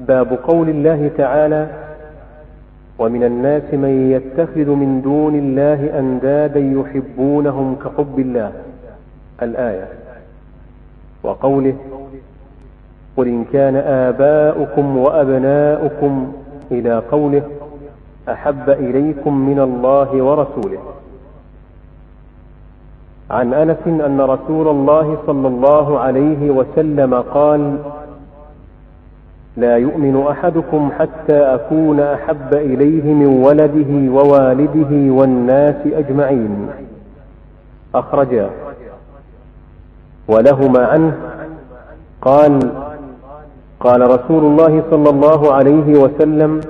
باب قول الله تعالى ومن الناس من يتخذ من دون الله أندادا يحبونهم كحب الله. الآية وقوله قل إن كان آباؤكم وأبناؤكم إلى قوله أحب إليكم من الله ورسوله. عن أنس أن رسول الله صلى الله عليه وسلم قال لا يؤمن أحدكم حتى أكون أحب إليه من ولده ووالده والناس أجمعين. أخرجا. ولهما عنه. قال قال رسول الله صلى الله عليه وسلم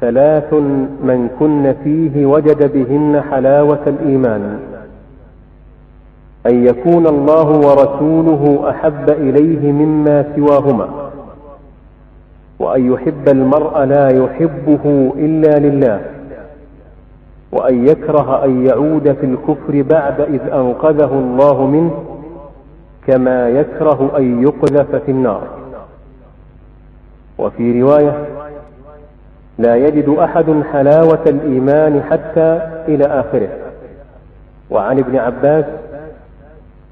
ثلاث من كن فيه وجد بهن حلاوة الإيمان. أن يكون الله ورسوله أحب إليه مما سواهما. وأن يحب المرء لا يحبه إلا لله وأن يكره أن يعود في الكفر بعد إذ أنقذه الله منه كما يكره أن يقذف في النار. وفي رواية لا يجد أحد حلاوة الإيمان حتى إلى آخره. وعن ابن عباس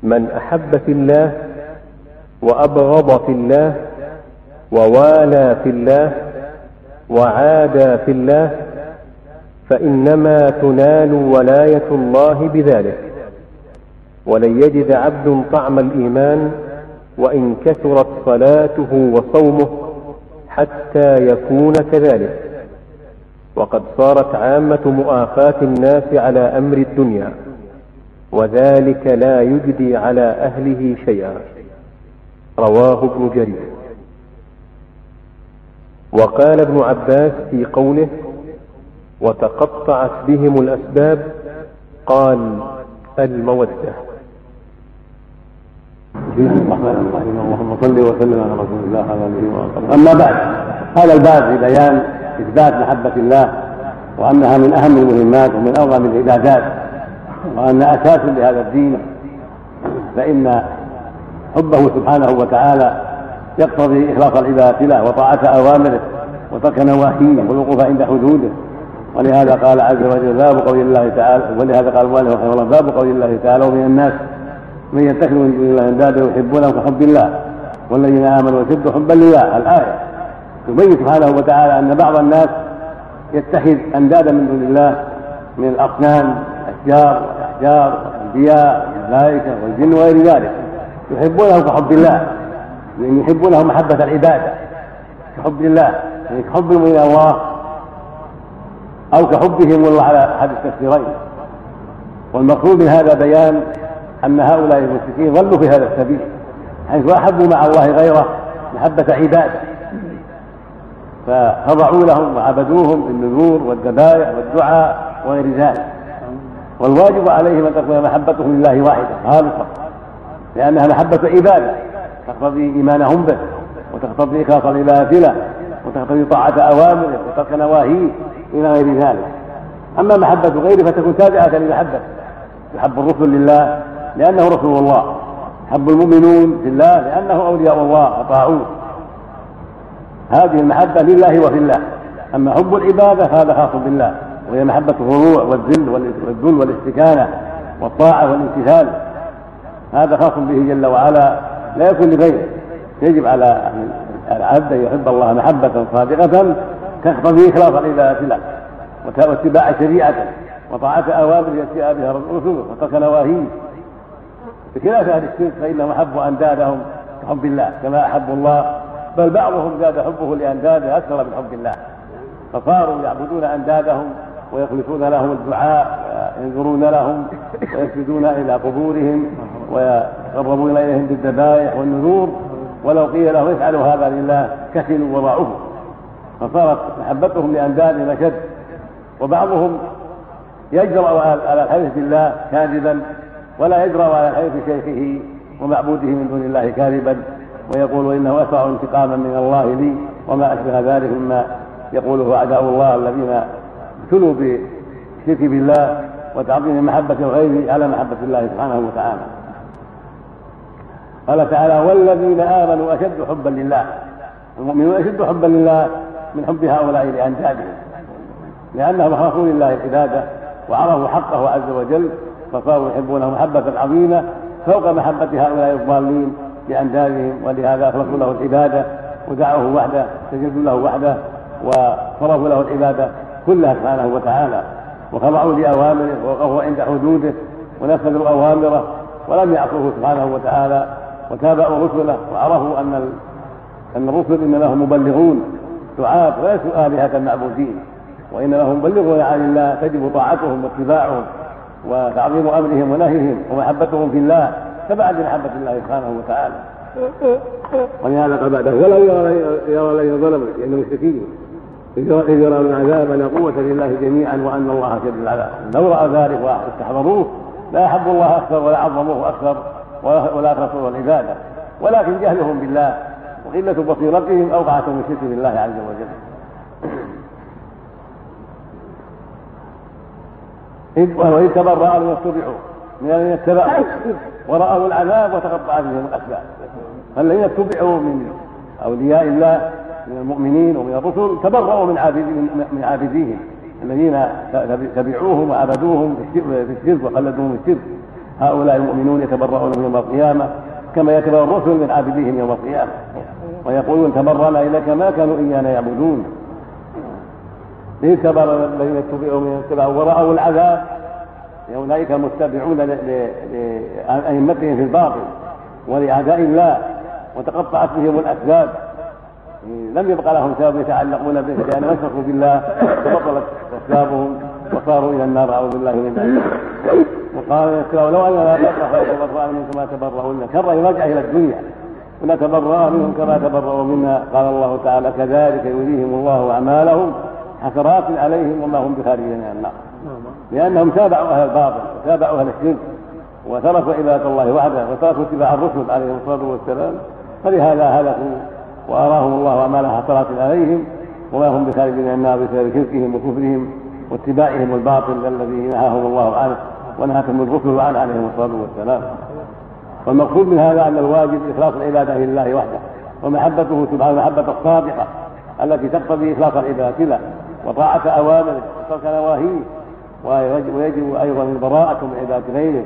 من أحب في الله وأبغض في الله ووالى في الله وعادى في الله فإنما تنال ولاية الله بذلك. ولن يجد عبد طعم الإيمان وإن كثرت صلاته وصومه حتى يكون كذلك. وقد صارت عامة مؤاخاه الناس على أمر الدنيا وذلك لا يجدي على أهله شيئا. رواه ابن جرير. وقال ابن عباس في قوله وتقطعت بهم الأسباب قال المودة. الرحمن الرحيم اللهم صل وسلم على رسول الله آله أما بعد هذا الباب في بيان إثبات محبة الله وأنها من أهم المهمات ومن أعظم العبادات وأن أساس لهذا الدين فإن حبه سبحانه وتعالى يقتضي إخلاص العبادة له وطاعة أوامره وترك نواهيه والوقوف عند حدوده. ولهذا قال عز وجل باب قول الله تعالى ولهذا قال المؤلف رحمه الله باب قول الله تعالى ومن الناس من يتخذ من دون الله أندادا يحبونه كحب الله والذين آمنوا اشد حبا لله الآية يبين سبحانه وتعالى أن بعض الناس يتخذ أندادا من دون الله من الأصنام الأشجار والأحجار والأنبياء والملائكة والجن وغير ذلك يحبونه كحب الله. لأن يحبونه محبة العبادة كحب الله يعني كحبهم إلى الله أو كحبهم الله على احد التفسيرين. والمقصود من هذا بيان أن هؤلاء المشركين ضلوا في هذا السبيل حيث أحبوا مع الله غيره محبة عبادة. فخضعوا لهم وعبدوهم بالنذور والذبائح والدعاء وغير ذلك. والواجب عليهم أن تكون محبتهم لله واحدة خالصة لأنها محبة عبادة. تقتضي إيمانهم به وتقتضي إخلاص العبادة له وتقتضي طاعة أوامره وترك نواهيه إلى غير ذلك. أما محبة غيره فتكون تابعة لمحبته يحب الرسل لله لأنه رسول الله. حب المؤمنون في الله لأنه أولياء الله أطاعوه. هذه المحبة لله وفي الله. أما حب العبادة فهذا خاص بالله. وهي محبة الخضوع والذل والذل والاستكانة والطاعة والامتثال. هذا خاص به جل وعلا. لا يكون لغيره. يجب على العبد أن يحب الله محبة صادقة تقتضي إخلاص العبادة له واتباع شريعته وطاعة أوامر يأتي بها رسوله وترك نواهيه. بخلاف أهل الشرك فانهم احبوا اندادهم كحب الله كما احبوا الله بل بعضهم زاد حبه لانداده أكثر من حب الله. فصاروا يعبدون أندادهم ويخلصون لهم الدعاء وينذرون لهم ويسجدون إلى قبورهم ويقربون إليهم بالذبائح والنذور ولو قيل لهم افعلوا هذا لله كسلوا وضعوه. فصارت محبتهم لاندادهم أشد. وبعضهم يجرأ على الحلف بالله كاذبا ولا يجرأ على حيث شيخه ومعبوده من دون الله كاذبا ويقول إنه أسرع انتقاما من الله لي وما أشبه ذلك مما يقوله أعداء الله الذين ابتلوا بالشرك بالله وتعظيم محبة الغير على محبة الله سبحانه وتعالى. قال تعالى والذين آمنوا أشد حبا لله المؤمنون أشد حبا لله من حب هؤلاء لاندادهم لأنهم اخافوا لله العبادة وعرفوا حقه عز وجل فصاروا يحبونه محبة عظيمة فوق محبة هؤلاء الضالين لاندادهم ولهذا أخلصوا له العبادة ودعوه وحده سجدوا له وحده وصرفوا له العبادة كلها سبحانه وتعالى وخضعوا لأوامره ووقفوا عند حدوده ونفذوا أوامره ولم يعصوه سبحانه وتعالى وتابعوا رسله وعرفوا أن أن الرسل انما هم مبلغون دعاة وليسوا آلهة معبودين. وإنما هم مبلغون عن الله تجب طاعتهم واتباعهم وتعظيم أمرهم ونهيهم ومحبتهم في الله تبعا لمحبة الله سبحانه وتعالى. ولهذا بعده ولو يرى الذين ظلموا لأن المشركين. إذ يرون العذاب أن قوة لله جميعا وأن الله شديد العذاب. لو رأى ذلك واستحضروه لا أحبوا الله أكثر ولا عظموه أكثر ولا كفروا العبادة ولكن جهلهم بالله. وقلة بصيرتهم أوقعتهم الشرك بالله عز وجل. وإذ تبرأ من اتبعوا من الذين اتبعوا. ورأوا العذاب وتقطعت بهم الأسباب. فالذين اتبعوا من أولياء الله من المؤمنين ومن الرسل تبرأوا من من عابديهم. الذين تبعوهم وعبدوهم في الشرك وخلدوهم في الشرك هؤلاء المؤمنون يتبرؤون يوم القيامة كما يتبرأ الرسل من عابديهم يوم القيامة. ويقولون تبرأنا إليك ما كانوا إيانا يعبدون. إذ تبرأ الذين اتبعوا من اتبعوا ورأوا العذاب. أولئك المتبعون لأئمتهم في الباطل ولأعداء الله. وتقطعت بهم الأسباب. لم يبقى لهم سبب يتعلقون به لأن أشركوا بالله فبطلت أسبابهم وصاروا إلى النار. أعوذ بالله من ذلك. وقال لو أننا نتبرأ منهم كما تبرأوا منا كره يرجع إلى الدنيا. ونتبرأ منهم كما تبرأوا منا. قال الله تعالى كذلك يريهم الله أعمالهم حسرات عليهم وما هم بخارجين من النار. لأنهم تابعوا أهل الباطل وتابعوا أهل الشرك وتركوا عبادة الله وحده وتركوا اتباع الرسل عليهم الصلاة والسلام. فلهذا هلكوا وأراهم الله أعمالها حسرات عليهم وما هم بخارجين من النار بسبب شركهم وكفرهم واتباعهم الباطل الذي نهاهم الله عنه. ونهاكم الرسل عنه عليهم الصلاة والسلام. والمقصود من هذا أن الواجب إخلاص العبادة لله وحده ومحبته سبحانه المحبة الصادقة التي تقتضي إخلاص العبادة له وطاعة أوامره وترك نواهيه ويجب أيضا البراءة من عبادة غيره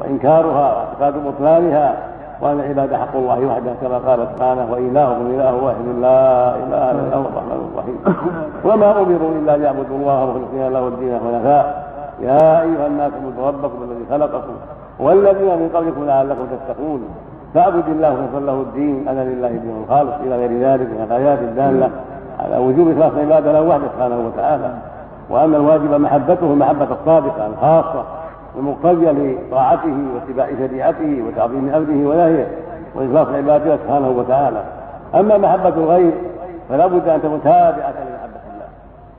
وإنكارها واعتقاد بطلانها وأن العبادة حق الله وحده كما قال سبحانه وإلهكم إله واحد لا إله إلا هو الرحمن الرحيم. وما أمروا إلا ليعبدوا الله مخلصين له الدين حنفاء. يا أيها الناس اعبدوا ربكم الذي خلقكم والذين من قبلكم لعلكم تتقون. فاعبد الله مخلصا له الدين. أنا لله دين الخالص إلى غير ذلك من الآيات الدالة على وجوب إخلاص العبادة له وحده سبحانه وتعالى. وأن الواجب محبته المحبة الصادقة الخاصة المقتضية لطاعته واتباع شريعته وتعظيم أمره ونهيه وإخلاص العبادة سبحانه وتعالى. أما محبة الغير فلا بد أن تكون تابعة لمحبة الله.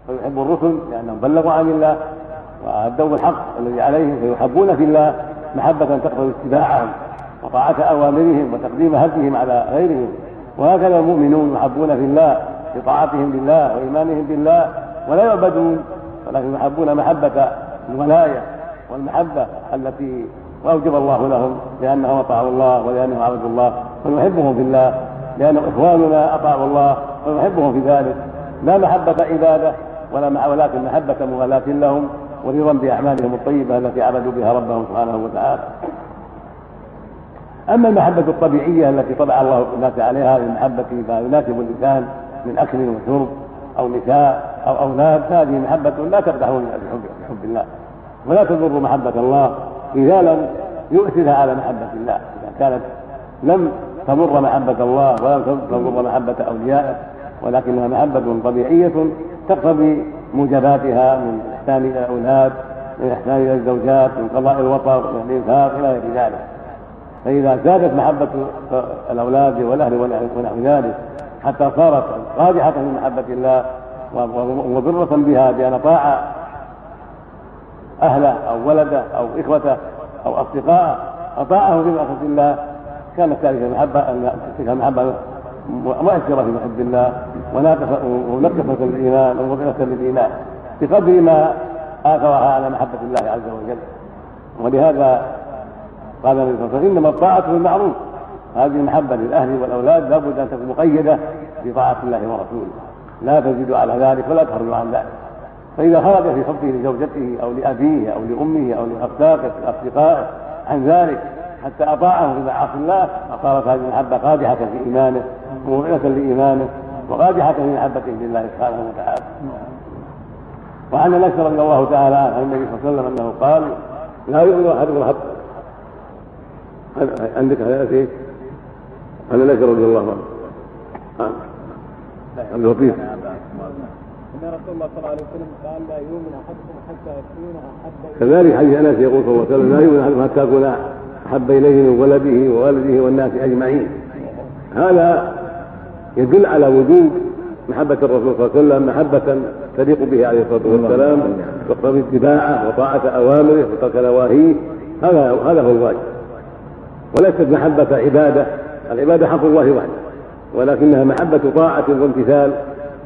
فيحب الرسل لأنهم بلغوا عن الله وأدوا الحق الذي عليهم فيحبون في الله محبة تقبل اتباعهم وطاعة أوامرهم وتقديم هديهم على غيرهم. وهكذا المؤمنون يحبون في الله بطاعتهم لله وإيمانهم بالله ولا يعبدون ولكن يحبون محبة الولاية والمحبة التي أوجب الله لهم لأنهم أطاعوا الله ولأنهم عبدوا الله فنحبهم في الله لأنهم إخواننا أطاعوا الله فنحبهم في ذلك. لا محبة عبادة ولا ولكن محبة موالاة لهم ورضا بأعمالهم الطيبة التي عبدوا بها ربهم سبحانه وتعالى. أما المحبة الطبيعية التي طبع الله الناس عليها المحبة ما يناسب الإنسان من أكل وشرب أو نساء أو أولاد هذه محبة لا تقدح بحب الله. ولا تضر محبة الله إذا لم يؤثرها على محبة الله. إذا كانت لم تضر محبة الله ولم تضر محبة أوليائه ولكنها محبة طبيعية تقتضي موجباتها من إحسان إلى الأولاد من إحسان إلى الزوجات من قضاء الوطر من الإنفاق إلى غير ذلك. فإذا زادت محبة الأولاد والأهل ونحو ذلك حتى صارت قادحة من محبة الله ومضرة بها بأن أطاع أهله أو ولده أو إخوته أو أصدقائه أطاعه في معصية الله كانت ذلك المحبة أن تلك المحبة مؤثرة في محب الله ونقصة للإيمان ومضرة للإيمان بقدر ما آثرها على محبة الله عز وجل. ولهذا قال النبي صلى الله عليه وسلم إنما الطاعة بالمعروف هذه المحبة للأهل والأولاد لابد أن تكون مقيدة بطاعة الله ورسوله. لا تزيد على ذلك ولا تخرج عن ذلك. فإذا خرج في حبه لزوجته أو لأبيه أو لأمه أو لأصدقائه عن ذلك حتى أطاعه في معاصي الله فصارت هذه المحبة قادحة في إيمانه. موعظة لإيمانه وقادحة في محبته لله سبحانه وتعالى. وعن انس رضي الله تعالى عنه عن النبي صلى الله عليه وسلم أنه قال لا يؤمن أحدكم حتى عندك حديث؟ عن انس رضي الله عنه. عبد اللطيف إن رسول الله صلى الله عليه وسلم قال لا يؤمن أحدكم حتى يكون أحب كذلك حديث أنس يقول صلى الله عليه وسلم لا يؤمن أحدكم حتى اكون أحب إليه من ولده ووالده والناس أجمعين. هذا يدل على وجوب محبة الرسول صلى الله عليه وسلم محبة تليق به عليه الصلاة والسلام تقتضي اتباعه وطاعة أوامره وترك نواهيه. هذا هذا هو الواجب. وليست محبة عبادة. العبادة حق الله وحده. ولكنها محبة طاعة وامتثال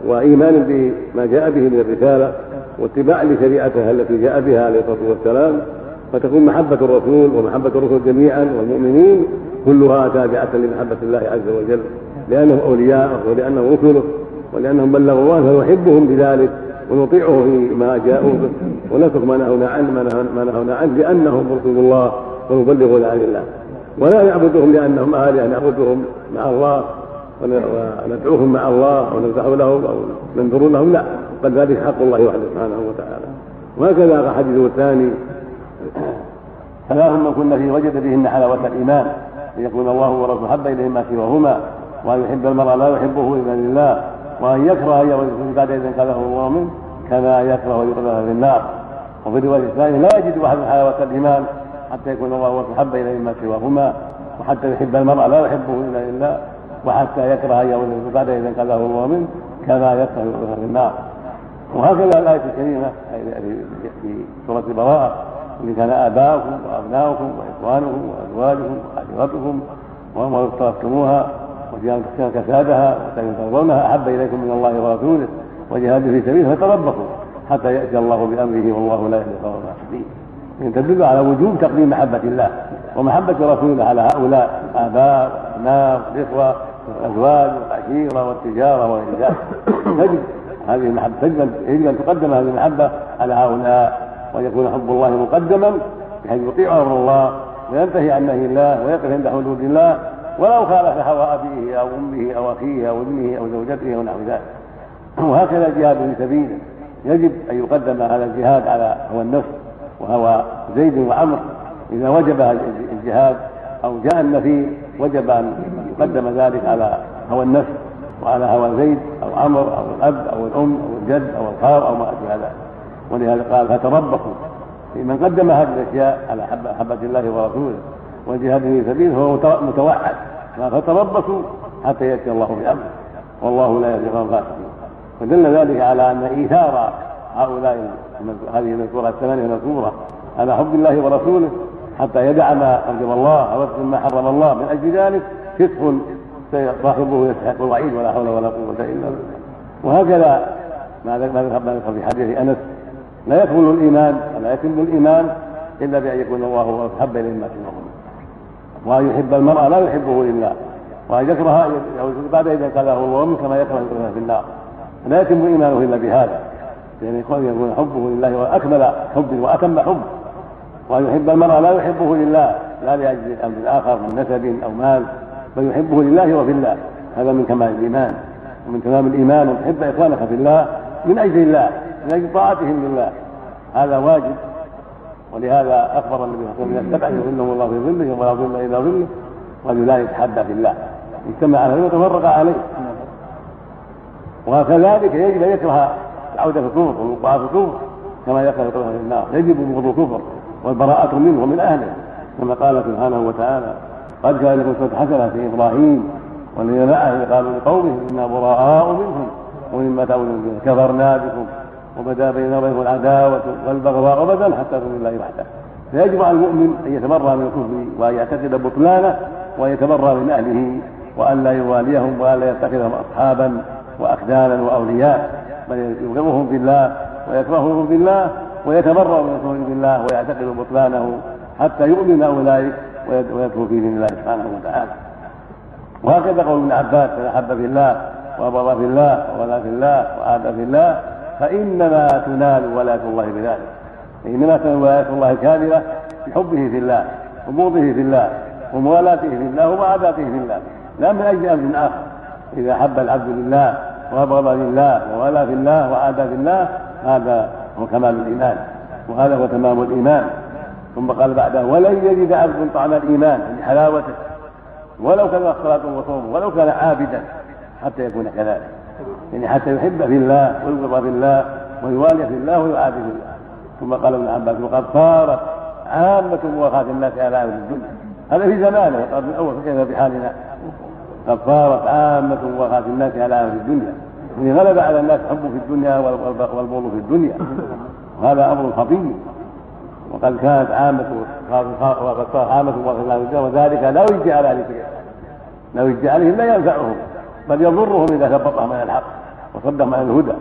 وإيمان بما جاء به من الرسالة واتباع لشريعتها التي جاء بها عليه الصلاة والسلام. فتكون محبة الرسول ومحبة الرسل جميعا والمؤمنين كلها تابعة لمحبة الله عز وجل. لأنهم أولياءه ولأنهم رسله ولأنهم بلغوا الله فنحبهم بذلك ونطيعه فيما جاءوا به ونترك ما نهونا عنه ما نهونا عنه لأنهم رسول الله ويبلغون عن الله. ولا نعبدهم لأنهم آلهة نعبدهم مع الله وندعوهم مع الله ونذبح لهم أو ننذر لهم لا. بل ذلك حق الله وحده سبحانه وتعالى. وهكذا حديثه الثاني ثلاث من كن فيه وجد بهن حلاوة الإيمان أن يكون الله ورسوله حب إليه ما سواهما وأن يحب المرء لا يحبه إلا لله وأن يكره أن يرد بعد إذ انقذه الله منه كما يكره أن يقذف في النار. وفي الرواية الثانية لا يجد أحد حلاوة الإيمان حتى يكون الله ورسوله حب إليه ما سواهما وحتى يحب المرء لا يحبه إلا لله وحتى يكره أن يولد بعد اذا انقذه الله منه كما يكره أن في النار. وهكذا الآية الكريمة في سورة البراءة إن كان آباؤكم وأبناؤكم وإخوانكم وأزواجكم وعشيرتكم واموال اقترفتموها كسادها وترضونها أحب إليكم من الله ورسوله وجهاد في سبيله فتربصوا حتى يأتي الله بأمره والله لا يهدي القوم الفاسقين. تدل على وجوب تقديم محبة الله ومحبة رسوله على هؤلاء الآباء والأبناء والإخوة والأزواج والعشيرة والتجارة وغير ذلك تجد هذه المحبه تجب يجب أن تقدم هذه المحبة على هؤلاء وان يكون حب الله مقدما بحيث يطيع أمر الله وينتهي عن نهي الله ويقف عند حدود الله ولو خالف هوى أبيه أو أمه أو أخيه أو ابنه أو زوجته أو نحو ذلك. وهكذا الجهاد في سبيله يجب أن يقدم هذا الجهاد على هوى النفس وهوى زيد وعمر. إذا وجب الجهاد أو جاء النفي وجب أن يقدم ذلك على هوى النفس وعلى هوى زيد أو عمر أو الأب أو الأم أو الجد أو الخال أو ما أشبه ذلك. ولهذا قال فتربصوا. من قدم هذه الأشياء على محبه الله ورسوله. والجهاد في سبيله فهو متوعد فتربصوا حتى يأتي الله بأمره. والله لا يهدي القوم الفاسقين. فدل ذلك على أن إيثار هؤلاء هذه المذكوره الثمانية المذكوره على حب الله ورسوله حتى يدع ما أوجب الله ويترك ما حرم الله. من أجل ذلك فسق صاحبه يستحق الوعيد ولا حول ولا قوة إلا بالله. وهكذا ما ذكر في حديث أنس. لا يكمل الإيمان ولا يتم الإيمان إلا بأن يكون الله أحب إليه ما سواهما وأن يحب المرء لا يحبه إلا وأن يكره بعد إذا قاله الله كما يكره يكره في النار. لا يتم إيمانه إلا بهذا. يعني يكون حبه لله وأكمل حب وأتم حب وأن يحب المرء لا يحبه لله لا لأجل أمر آخر من نسب أو مال بل يحبه لله وفي الله. هذا من كمال الإيمان. ومن تمام الإيمان أن تحب إخوانك في الله من أجل الله من أجل طاعتهم لله. هذا واجب. ولهذا أخبر النبي صلى الله عليه وسلم السبع يظلهم الله في ظله ولا ظل إلا ظله رجل لا يتحدى في الله. اجتمع عليه وتفرق عليه. وكذلك يجب أن يكره العودة في الكفر والوقوع في الكفر كما يكره الكفر في النار. يجب بغض الكفر والبراءة منه ومن أهله كما قال سبحانه وتعالى قد كان لكم أسوة حسنة في إبراهيم والذين معه قالوا لقومهم إنا براء منهم ومما تعبدون كفرنا بكم. وبدا بيننا وبينكم العداوة والبغضاء أبدا حتى تؤمنوا بالله وحده. فيجب على المؤمن أن يتبرأ من الكفر وأن يعتقد بطلانه وأن يتبرأ من أهله وأن لا يواليهم وأن لا يتخذهم أصحابا وأخدانا وأولياء. بل يبغضهم في الله ويكرههم في الله ويتبرأ من الكفر بالله ويعتقد بطلانه حتى يؤمن أولئك ويدخل في دين الله سبحانه وتعالى. وهكذا قول ابن عباس من أحب في الله وأبغض في الله ولا في الله وعاد في الله فإنما تنال ولاية الله بذلك. إنما تنال ولاية الله الكاملة بحبه في الله وبغضه في الله وموالاته في الله ومعاداته في الله. لا من أجل أمر آخر. إذا أحب العبد لله وأبغض لله ووالى في الله وعادى في الله هذا هو كمال الإيمان. وهذا هو تمام الإيمان. ثم قال بعده ولن يجد عبد طعم الإيمان من حلاوته ولو كان صلاة وصوم ولو كان عابدا حتى يكون كذلك. يعني حتى يحب في الله ويبغض في الله ويوالي في الله ويعادي في الله. ثم قال ابن عباس وقد صارت عامة مواخاة الناس على أهل الدنيا هذا في زمانه القرن الأول فكيف بحالنا قد صارت عامة مواخاة الناس على أهل الدنيا. يعني غلب على الناس حب في الدنيا والبغض في الدنيا. وهذا أمر خطير. وقد كانت عامة وقد صار عامة مواخاة وذلك لا يجي على أهل لا يجي عليهم لا ينفعهم. بل يضرهم إذا ثبطهم عن الحق وصدهم عن الهدى.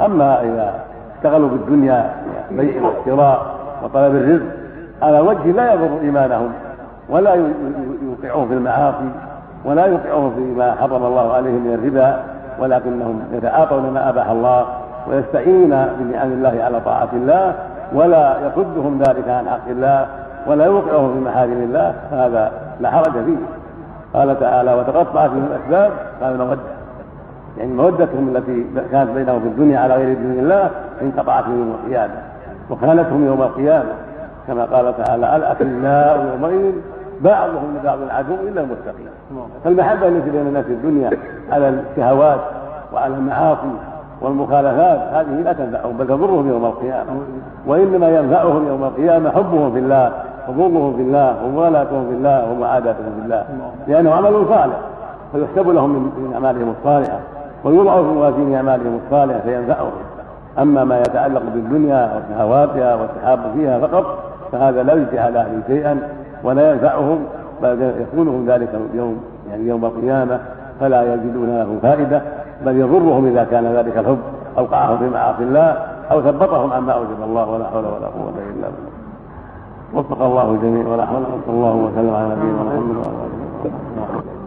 أما إذا اشتغلوا بالدنيا بيع والشراء وطلب الرزق على وجه لا يضر إيمانهم ولا يوقعهم في المعاصي ولا يوقعهم فيما حرم الله عليهم من الربا ولكنهم يتعاطون ما أباح الله ويستعينون بنعم الله على طاعة الله ولا يصدهم ذلك عن حق الله ولا يوقعهم في محارم الله. فهذا لا حرج فيه. قال تعالى وتقطعت بهم الأسباب قال الموده يعني مودتهم التي كانت بينهم في الدنيا على غير دين الله انقطعت يوم القيامة. وخانتهم يوم القيامة. كما قال تعالى الأخلاء يومئذ بعضهم لبعض عدو إلا المتقين. فالمحبة التي بين الناس في الدنيا على الشهوات وعلى المعاصي والمخالفات هذه لا تنفعهم بل تضرهم يوم القيامة. وإنما ينفعهم يوم القيامة حبهم في الله. حظوظهم في الله وموالاتهم في الله ومعاداتهم في الله. لأنه عمل صالح فيحسب لهم من أعمالهم الصالحة ويوضع في موازين أعمالهم الصالحة فينفعهم. أما ما يتعلق بالدنيا وشهواتها والتحاب فيها فقط فهذا لا يجزي على أهله شيئا ولا ينفعهم بل يكونهم ذلك اليوم يعني يوم القيامة فلا يجدون له فائدة بل يضرهم إذا كان ذلك الحب أوقعهم في معاصي الله أو ثبطهم عما أوجب الله ولا حول ولا قوة إلا بالله. وفق الله الجميع ولا حول ولا الله وسلم على نبينا محمد وعلى آله وصحبه